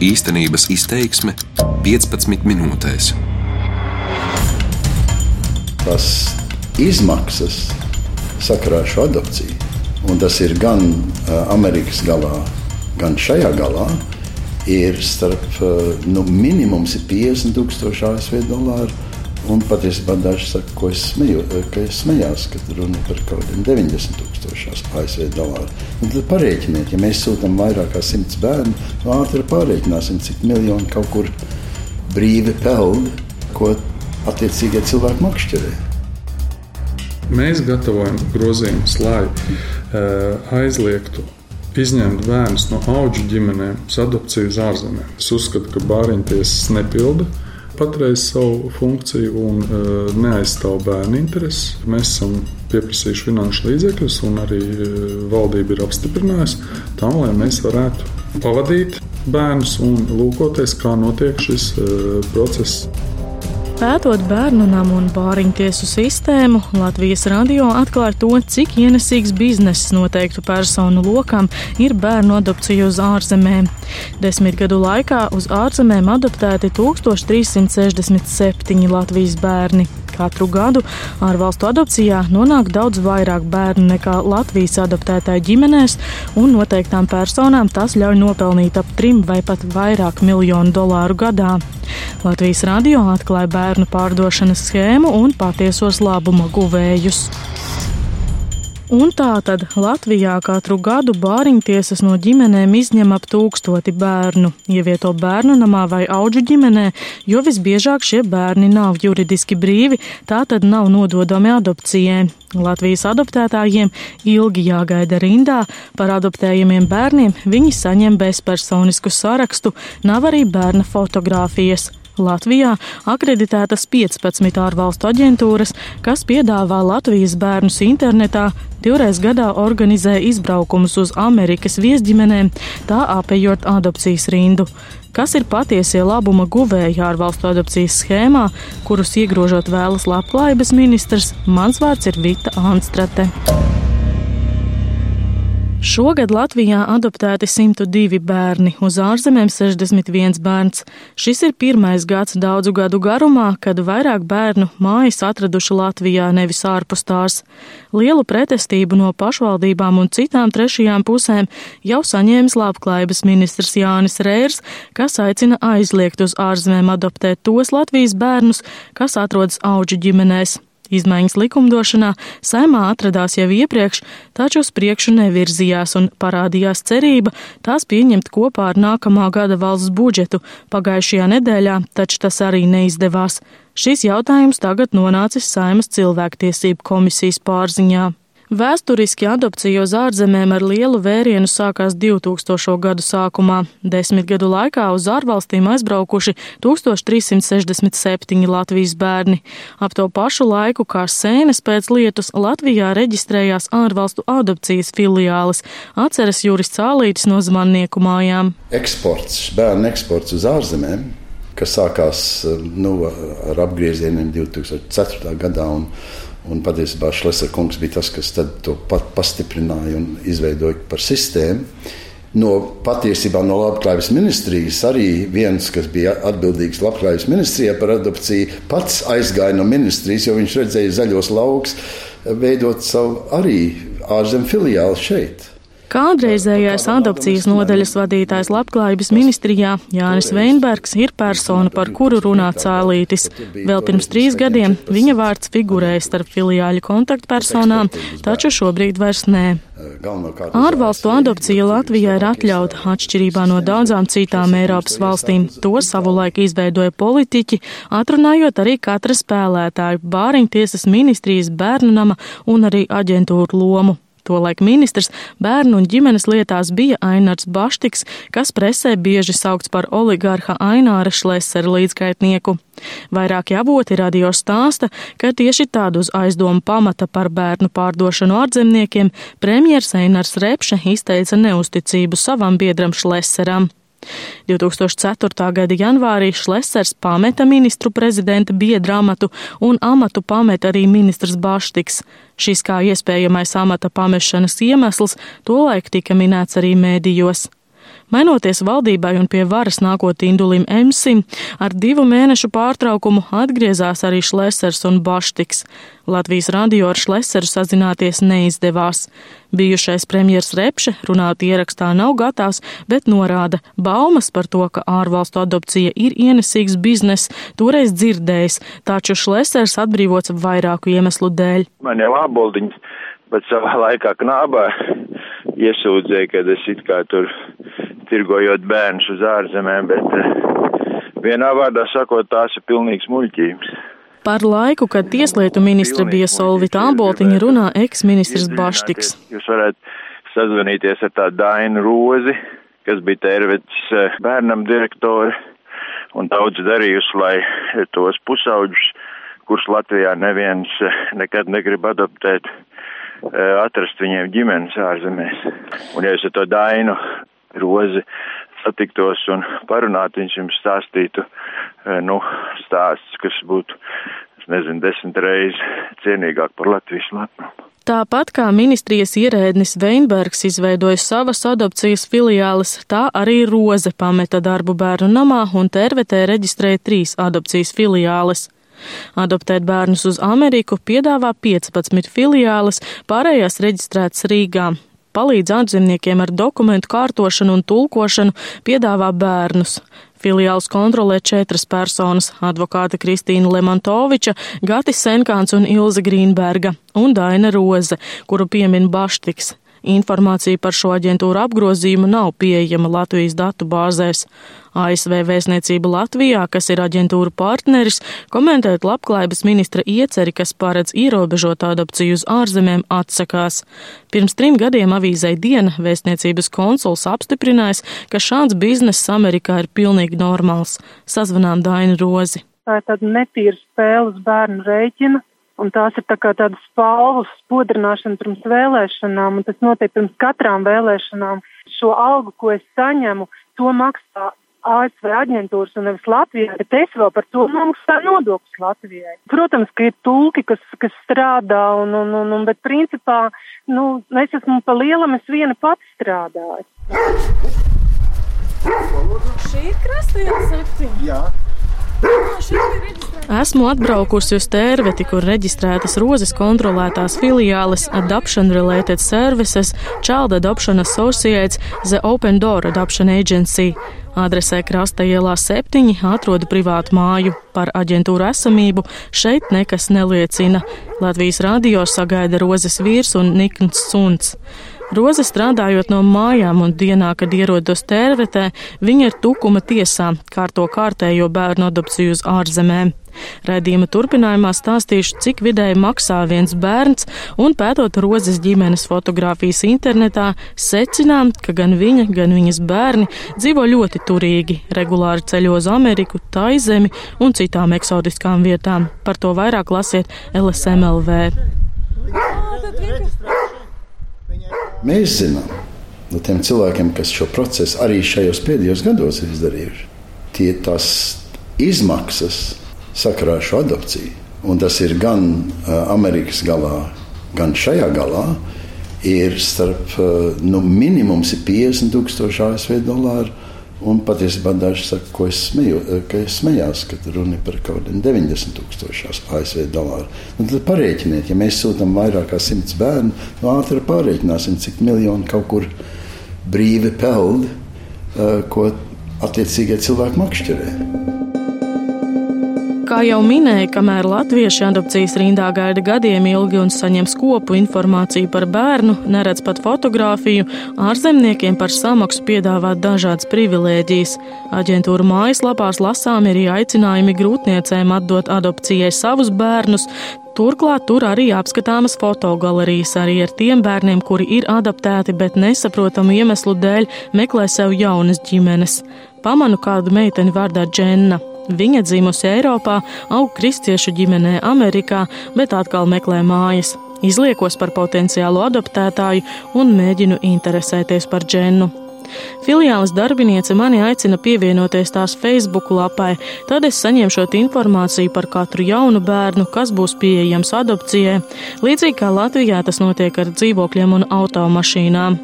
Īstenības izteiksme 15 minūtēs. Tas izmaksas sakarā ar šo adopciju, un tas ir gan Amerikas galā, gan šajā galā, ir starp nu, minimums ir 50,000 ASV dolāru Un patiesībā daži saka, ko es smeju, ka es smējos, kad runa par kaut kādiem 90 tūkstošiem ASV dolāru. Un tad parēķiniet, ja mēs sūtām vairāk kā 100 bērnu, ātri pārēķināsim, cik miljoni kaut kur brīvi peld, ko attiecīgie cilvēki makšķerē. Mēs gatavojam grozījumus, lai uh, aizliegtu izņemt bērnus no augu ģimenēm uz adopciju uz ārzemēm. Es uzskatu, ka bāriņtiesas nepilda patreiz savu funkciju un uh, neaizstāv bērnu intereses. Mēs esam pieprasījuši finanšu līdzekļus, un arī uh, valdība ir apstiprinājusi tam, lai mēs varētu pavadīt bērnus un lūkoties, kā notiek šis uh, process. Pētot bērnu namu un bāriņtiesu sistēmu, Latvijas radio atklāja to, cik ienesīgs bizness noteiktu personu lokam ir bērnu adopcija uz ārzemēm. Desmit gadu laikā uz ārzemēm adoptēti 1367 Latvijas bērni. Katru gadu ārvalstu adopcijā nonāk daudz vairāk bērnu nekā Latvijas adoptētāju ģimenēs, un noteiktām personām tas ļauj nopelnīt ap trim vai pat vairāk miljonu dolāru gadā. Latvijas radio atklāja bērnu pārdošanas schēmu un patiesos labuma guvējus. Un tā tad Latvijā katru gadu bāriņtiesas no ģimenēm izņem ap tūkstoti bērnu, ievieto bērnu namā vai auģu ģimenē, jo visbiežāk šie bērni nav juridiski brīvi, tā tad nav nododami adopcijai. Latvijas adoptētājiem ilgi jāgaida rindā, par adoptējumiem bērniem viņi saņem bezpersonisku sarakstu, nav arī bērna fotogrāfijas. Latvijā akreditētas 15 ārvalstu aģentūras, kas piedāvā Latvijas bērnus internetā, divreiz gadā organizē izbraukumus uz Amerikas viesģimenēm, tā apējot adopcijas rindu. Kas ir patiesie labuma guvēji ārvalstu adopcijas schēmā, kurus iegrožot vēlas labklājības ministrs, mans vārds ir Vita Anstrate. Šogad Latvijā adoptēti 102 bērni, uz ārzemēm 61 bērns. Šis ir pirmais gads daudzu gadu garumā, kad vairāk bērnu mājas atraduši Latvijā, nevis ārpus tās. Lielu pretestību no pašvaldībām un citām trešajām pusēm jau saņēmis labklājības ministrs Jānis Rērs, kas aicina aizliegt uz ārzemēm adoptēt tos Latvijas bērnus, kas atrodas auģu ģimenēs. Izmaiņas likumdošanā saimā atradās jau iepriekš, taču uz priekšu nevirzījās un parādījās cerība tās pieņemt kopā ar nākamā gada valsts budžetu pagājušajā nedēļā, taču tas arī neizdevās. Šis jautājums tagad nonācis Saimas cilvēktiesību komisijas pārziņā. Vēsturiski adopcija uz ārzemēm ar lielu vērienu sākās 2000. gadu sākumā. Desmit gadu laikā uz ārvalstīm aizbraukuši 1367 Latvijas bērni. Ap to pašu laiku kā sēnes pēc lietus Latvijā reģistrējās ārvalstu adopcijas filiālis, atceras jurists Ālītis no zmannieku mājām. Eksports, bērnu eksports uz ārzemēm kas sākās nu, ar apgriezieniem 2004. gadā. Un, Un patiesībā Šlesera kungs bija tas, kas to pat pastiprināja un izveidoja par sistēmu. No patiesībā no Labklājības ministrijas arī viens, kas bija atbildīgs Labklājības ministrijā par adopciju, pats aizgāja no ministrijas, jo viņš redzēja zaļos laukus, veidot savu arī ārzemju filiāli šeit. Kādreizējais adopcijas nodaļas vadītājs Labklājības ministrijā Jānis Veinbergs ir persona, par kuru runā cēlītis. Vēl pirms trīs gadiem viņa vārds figurēja starp filiāļu kontaktpersonām, taču šobrīd vairs nē. Ārvalstu adopcija Latvijā ir atļauta atšķirībā no daudzām citām Eiropas valstīm. To savulaik izveidoja politiķi, atrunājot arī katra spēlētāju, bāriņtiesas ministrijas, bērnu nama un arī aģentūru lomu. Tolaik ministrs bērnu un ģimenes lietās bija Ainārs Baštiks, kas presē bieži saukts par oligārha Aināra Šlesera līdzgaitnieku. Vairāki avoti radio stāsta, ka tieši tādu uz aizdomu pamata par bērnu pārdošanu ārzemniekiem premjers Ainārs Repše izteica neusticību savam biedram Šleseram. 2004. gada janvārī Šlesers pameta ministru prezidenta biedra amatu un amatu pameta arī ministrs Baštiks. Šis kā iespējamais amata pamešanas iemesls tolaik tika minēts arī mēdījos. Mainoties valdībai un pie varas nākot Indulim Emsim, ar divu mēnešu pārtraukumu atgriezās arī Šlesers un Baštiks. Latvijas radio ar Šleseru sazināties neizdevās. Bijušais premjers Repše runāt ierakstā nav gatavs, bet norāda baumas par to, ka ārvalstu adopcija ir ienesīgs biznes, toreiz dzirdējis, taču Šlesers atbrīvots vairāku iemeslu dēļ. Man jau āboldiņas, bet savā laikā knābā iesūdzēja, ka es it kā tur tirgojot bērnus uz ārzemēm, bet eh, vienā vārdā sakot, tās ir pilnīgs muļķības. Par laiku, kad tieslietu ministra bija Solvita Āboltiņa, runā eksministrs Baštiks. Jūs varat sazvanīties ar tādu Dainu Rozi, kas bija Tērvets eh, bērnam direktori un daudz darījusi, lai tos pusauģus, kurus Latvijā neviens eh, nekad negrib adoptēt, atrast viņiem ģimenes ārzemēs. Un ja es ar to Dainu Rozi satiktos un parunātu, viņš jums stāstītu, eh, nu, stāsts, kas būtu, es nezinu, desmit reizes cienīgāk par Latvijas lepnumu. Tāpat kā ministrijas ierēdnis Veinbergs izveidoja savas adopcijas filiāles, tā arī Roze pameta darbu bērnu namā un tervetē reģistrēja trīs adopcijas filiāles. Adoptēt bērnus uz Ameriku piedāvā 15 filiāles, pārējās reģistrētas Rīgā palīdz ārzemniekiem ar dokumentu kārtošanu un tulkošanu, piedāvā bērnus. Filiāls kontrolē četras personas - advokāte Kristīna Lemantoviča, Gatis Senkāns un Ilze Grīnberga un Daina Roze, kuru piemin Baštiks. Informācija par šo aģentūru apgrozījumu nav pieejama Latvijas datu bāzēs. ASV vēstniecība Latvijā, kas ir aģentūra partneris, komentēt labklājības ministra ieceri, kas paredz ierobežot adopciju uz ārzemēm, atsakās. Pirms trim gadiem avīzei Diena vēstniecības konsuls apstiprinājis, ka šāds bizness Amerikā ir pilnīgi normāls. Sazvanām Dainu Rozi. Tā ir tāda netīra spēle uz bērnu rēķina Un tās ir tā kā tādas spalvas spodrināšana pirms vēlēšanām, un tas notiek pirms katrām vēlēšanām. Šo algu, ko es saņemu, to maksā ASV aģentūras un nevis Latvijā, bet es vēl par to maksāju nodokļus Latvijai. Protams, ka ir tulki, kas, kas strādā, un, un, un, un, bet principā, nu, es esmu pa lielam, es viena pati strādāju. Šī ir krastījuma septiņa? Esmu atbraukusi uz Tērveti, kur reģistrētas rozes kontrolētās filiāles Adoption Related Services, Child Adoption Associates, The Open Door Adoption Agency. Adresē Krasta ielā 7 atrodu privātu māju. Par aģentūru esamību šeit nekas neliecina. Latvijas radio sagaida rozes vīrs un Nikns Suns. Roze strādājot no mājām un dienā, kad ierodas tērvetē, viņa ir tukuma tiesā, kārto kārtējo bērnu adopciju uz ārzemēm. Raidījuma turpinājumā stāstīšu, cik vidēji maksā viens bērns, un pētot rozes ģimenes fotografijas internetā, secinām, ka gan viņa, gan viņas bērni dzīvo ļoti turīgi, regulāri ceļo uz Ameriku, Taizemi un citām eksotiskām vietām. Par to vairāk lasiet LSMLV. Mēs zinām no tiem cilvēkiem, kas šo procesu arī šajos pēdējos gados ir izdarījuši, tie tās izmaksas sakarā ar šo adopciju. Un tas ir gan Amerikas galā, gan šajā galā. Ir starp nu, minimums ir 50,000 ASV dolāru Un patiesībā daži saka, ko es smeju, ka es smējos, ka runa ir par kaut kādiem 90 tūkstošiem ASV dolāru. Nu, tad parēķiniet, ja mēs sūtām vairāk kā 100 bērnu, nu ātri pārēķināsim, cik miljoni kaut kur brīvi peld, ko attiecīgie cilvēki makšķerē. Kā jau minēja, kamēr latvieši adopcijas rindā gaida gadiem ilgi un saņem skopu informāciju par bērnu, neredz pat fotografiju, ārzemniekiem par samaksu piedāvā dažādas privilēģijas. Aģentūra mājaslapās lasām ir aicinājumi grūtniecēm atdot adopcijai savus bērnus, Turklāt tur arī apskatāmas fotogalerijas arī ar tiem bērniem, kuri ir adaptēti, bet nesaprotamu iemeslu dēļ meklē sev jaunas ģimenes. Pamanu kādu meiteni vārdā Dženna. Viņa dzimusi Eiropā, aug kristiešu ģimenē Amerikā, bet atkal meklē mājas. Izliekos par potenciālu adoptētāju un mēģinu interesēties par džennu. Filiāles darbiniece mani aicina pievienoties tās Facebook lapai, tad es saņemšot informāciju par katru jaunu bērnu, kas būs pieejams adopcijai, līdzīgi kā Latvijā tas notiek ar dzīvokļiem un automašīnām.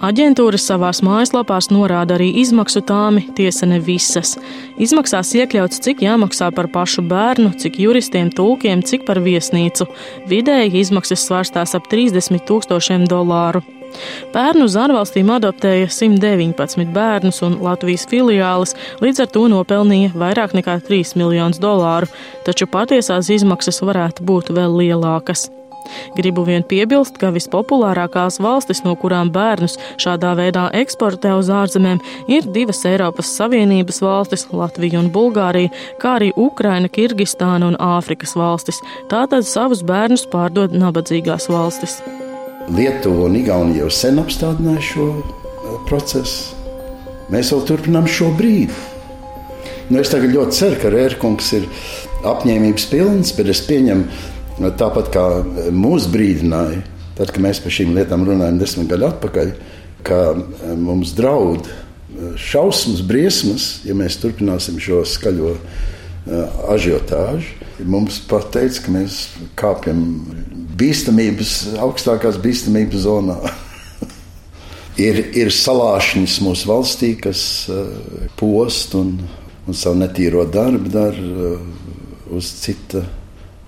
Aģentūras savās mājaslapās norāda arī izmaksu tāmi, tiesa ne visas. Izmaksās iekļauts, cik jāmaksā par pašu bērnu, cik juristiem, tulkiem, cik par viesnīcu. Vidēji izmaksas svārstās ap 30 tūkstošiem dolāru. Pērnu uz ārvalstīm adoptēja 119 bērnus, un Latvijas filiālis līdz ar to nopelnīja vairāk nekā 3 miljonus dolāru, taču patiesās izmaksas varētu būt vēl lielākas. Gribu vien piebilst, ka vispopulārākās valstis, no kurām bērnus šādā veidā eksportē uz ārzemēm, ir divas Eiropas Savienības valstis - Latvija un Bulgārija, kā arī Ukraina, Kirgistāna un Āfrikas valstis. Tātad savus bērnus pārdod nabadzīgās valstis. Lietuva un Igaunija jau sen apstādināja šo eh, procesu. Mēs vēl turpinām šo brīdi. Nu, es tagad ļoti ceru, ka Rērkungs ir apņēmības pilns, bet es pieņemu, Tāpat kā mūs brīdināja, tad, kad mēs par šīm lietām runājam desmit gadu atpakaļ, ka e, mums draud e, šausmas, briesmas, ja mēs turpināsim šo skaļo e, ažiotāžu. Mums pat teica, ka mēs kāpjam bīstamības, augstākās bīstamības zonā. ir, ir salāšņas mūsu valstī, kas post un, un savu netīro darbu dara uz citu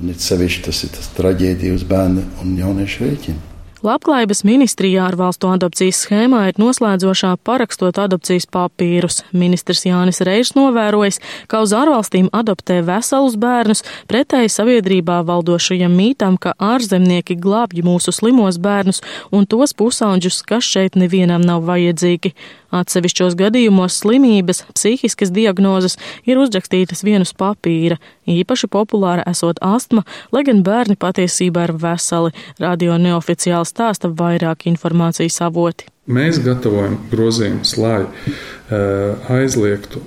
Un it sevišķi tas ir tas traģēdija uz bērnu un jauniešu rēķinu. Labklājības ministrijā ar valstu adopcijas schēmā ir noslēdzošā parakstot adopcijas papīrus. Ministrs Jānis Reis novērojis, ka uz ārvalstīm adoptē veselus bērnus, pretēji sabiedrībā valdošajam mītam, ka ārzemnieki glābj mūsu slimos bērnus un tos pusauģus, kas šeit nevienam nav vajadzīgi. Atsevišķos gadījumos slimības, psihiskas diagnozes ir uzrakstītas vienus papīra. Īpaši populāra esot astma, lai gan bērni patiesībā ir veseli. Radio neoficiāli stāsta vairāk informācijas avoti. Mēs gatavojam grozījumus, lai uh, aizliegtu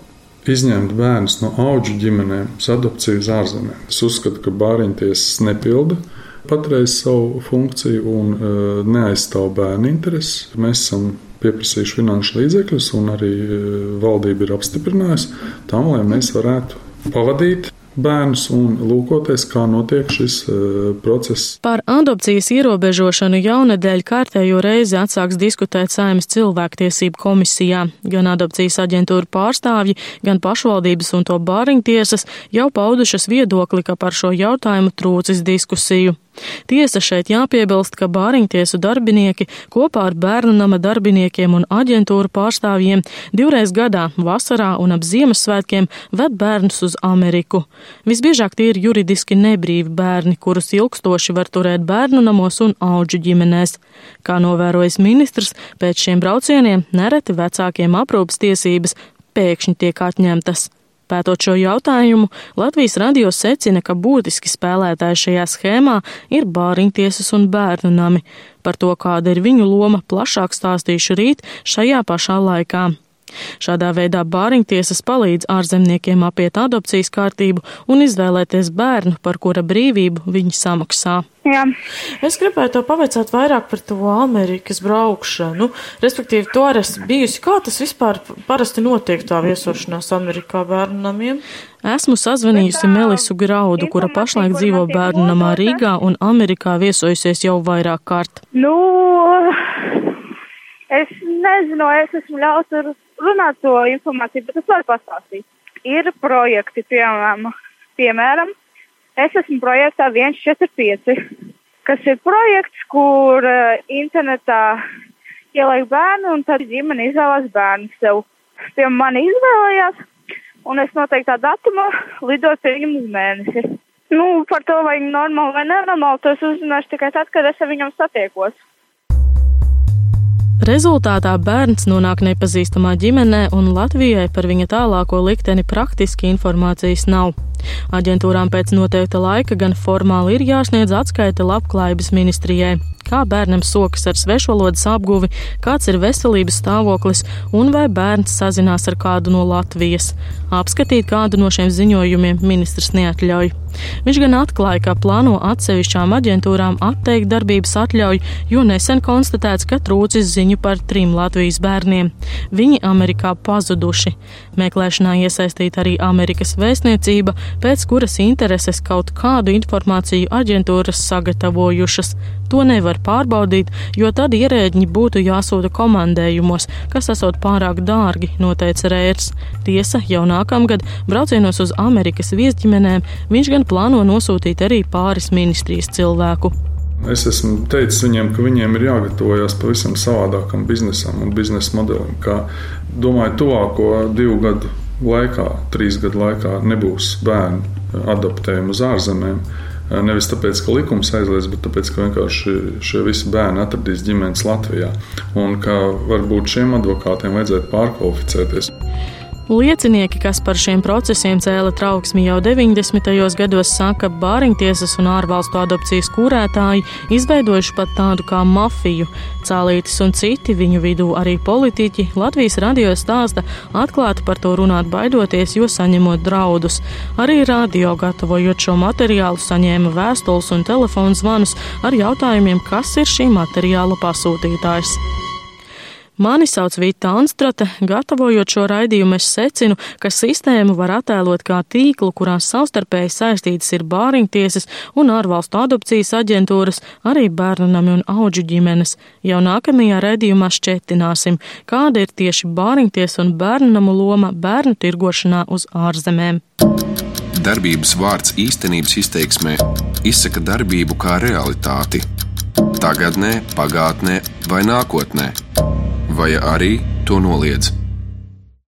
izņemt bērnus no auģu ģimenēm uz adopciju uz ārzemēm. Es uzskatu, ka bāriņtiesas nepilda patreiz savu funkciju un uh, neaizstāv bērnu intereses. Mēs esam pieprasījuši finanšu līdzekļus, un arī e, valdība ir apstiprinājusi tam, lai mēs varētu pavadīt bērnus un lūkoties, kā notiek šis uh, process. Par adopcijas ierobežošanu jaunadēļ kārtējo reizi atsāks diskutēt Saimas cilvēktiesību komisijā. Gan adopcijas aģentūra pārstāvji, gan pašvaldības un to bāriņtiesas jau paudušas viedokli, ka par šo jautājumu trūcis diskusiju. Tiesa šeit jāpiebilst, ka bāriņtiesu darbinieki kopā ar bērnu nama darbiniekiem un aģentūru pārstāvjiem divreiz gadā, vasarā un ap Ziemassvētkiem, ved bērnus uz Ameriku. Visbiežāk tie ir juridiski nebrīvi bērni, kurus ilgstoši var turēt bērnu namos un auģu ģimenēs. Kā novērojas ministrs, pēc šiem braucieniem nereti vecākiem aprūpas tiesības pēkšņi tiek atņemtas. Pētot šo jautājumu, Latvijas radio secina, ka būtiski spēlētāji šajā schēmā ir bāriņtiesas un bērnu nami. Par to, kāda ir viņu loma, plašāk stāstīšu rīt šajā pašā laikā. Šādā veidā bāriņtiesas palīdz ārzemniekiem apiet adopcijas kārtību un izvēlēties bērnu, par kura brīvību viņi samaksā. Jā. Es gribēju to pavaicāt vairāk par to Amerikas braukšanu. Respektīvi, to arī esmu bijusi. Kā tas vispār parasti notiek tā viesošanās Amerikā bērnu namiem? Esmu sazvanījusi Melisu Graudu, kura pašlaik dzīvo bērnu namā Rīgā un Amerikā viesojusies jau vairāk kārt. Nu, es nezinu, es esmu ļauts tur runāt to informāciju, bet es varu pastāstīt. Ir projekti, piemēram, piemēram es esmu projektā 145, kas ir projekts, kur uh, internetā ieliek bērnu un tad ģimene izvēlās bērnu sev. Pie mani izvēlējās, un es noteiktā datumā lidoju pie viņam uz mēnesi. Nu, par to, vai normāli vai nenormāli, to es uzzināšu tikai tad, kad es ar viņam satiekos. Rezultātā bērns nonāk nepazīstamā ģimenē, un Latvijai par viņa tālāko likteni praktiski informācijas nav. Aģentūrām pēc noteikta laika gan formāli ir jāsniedz atskaita labklājības ministrijai kā bērnam sokas ar svešvalodas apguvi, kāds ir veselības stāvoklis un vai bērns sazinās ar kādu no Latvijas. Apskatīt kādu no šiem ziņojumiem ministrs neatļauj. Viņš gan atklāja, ka plāno atsevišķām aģentūrām atteikt darbības atļauju, jo nesen konstatēts, ka trūcis ziņu par trim Latvijas bērniem. Viņi Amerikā pazuduši. Meklēšanā iesaistīta arī Amerikas vēstniecība, pēc kuras intereses kaut kādu informāciju aģentūras sagatavojušas. To nevar pārbaudīt, jo tad ierēģi būtu jāsūta komandējumos, kas esot pārāk dārgi, noteica Rērs. Tiesa, jau nākamgad braucienos uz Amerikas viesģimenēm viņš gan plāno nosūtīt arī pāris ministrijas cilvēku. Es esmu teicis viņiem, ka viņiem ir jāgatavojas pavisam savādākam biznesam un biznesa modelim. Kā, domāju, tuvāko divu gadu laikā, trīs gadu laikā nebūs bērnu adaptējumi uz ārzemēm. Nevis tāpēc, ka likums aizliedz, bet tāpēc, ka vienkārši šie visi bērni atradīs ģimenes Latvijā. Un ka varbūt šiem advokātiem vajadzētu pārkvalificēties. Liecinieki, kas par šiem procesiem cēla trauksmi jau 90. gados, saka, ka bāriņtiesas un ārvalstu adopcijas kūrētāji izveidojuši pat tādu kā mafiju. Cālītis un citi, viņu vidū arī politiķi, Latvijas radio stāsta atklāti par to runāt baidoties, jo saņemot draudus. Arī radio gatavojot šo materiālu saņēma vēstules un telefonu zvanus ar jautājumiem, kas ir šī materiāla pasūtītājs. Mani sauc Vita Anstrate. Gatavojot šo raidījumu, es secinu, ka sistēmu var attēlot kā tīklu, kurā savstarpēji saistītas ir bāriņtiesas un ārvalstu adopcijas aģentūras, arī bērnami un auģu ģimenes. Jau nākamajā raidījumā šķetināsim, kāda ir tieši bāriņtiesa un bērnamu loma bērnu tirgošanā uz ārzemēm. Darbības vārds īstenības izteiksmē izsaka darbību kā realitāti. Tagatnē, pagātnē vai nākotnē vai arī to noliedz.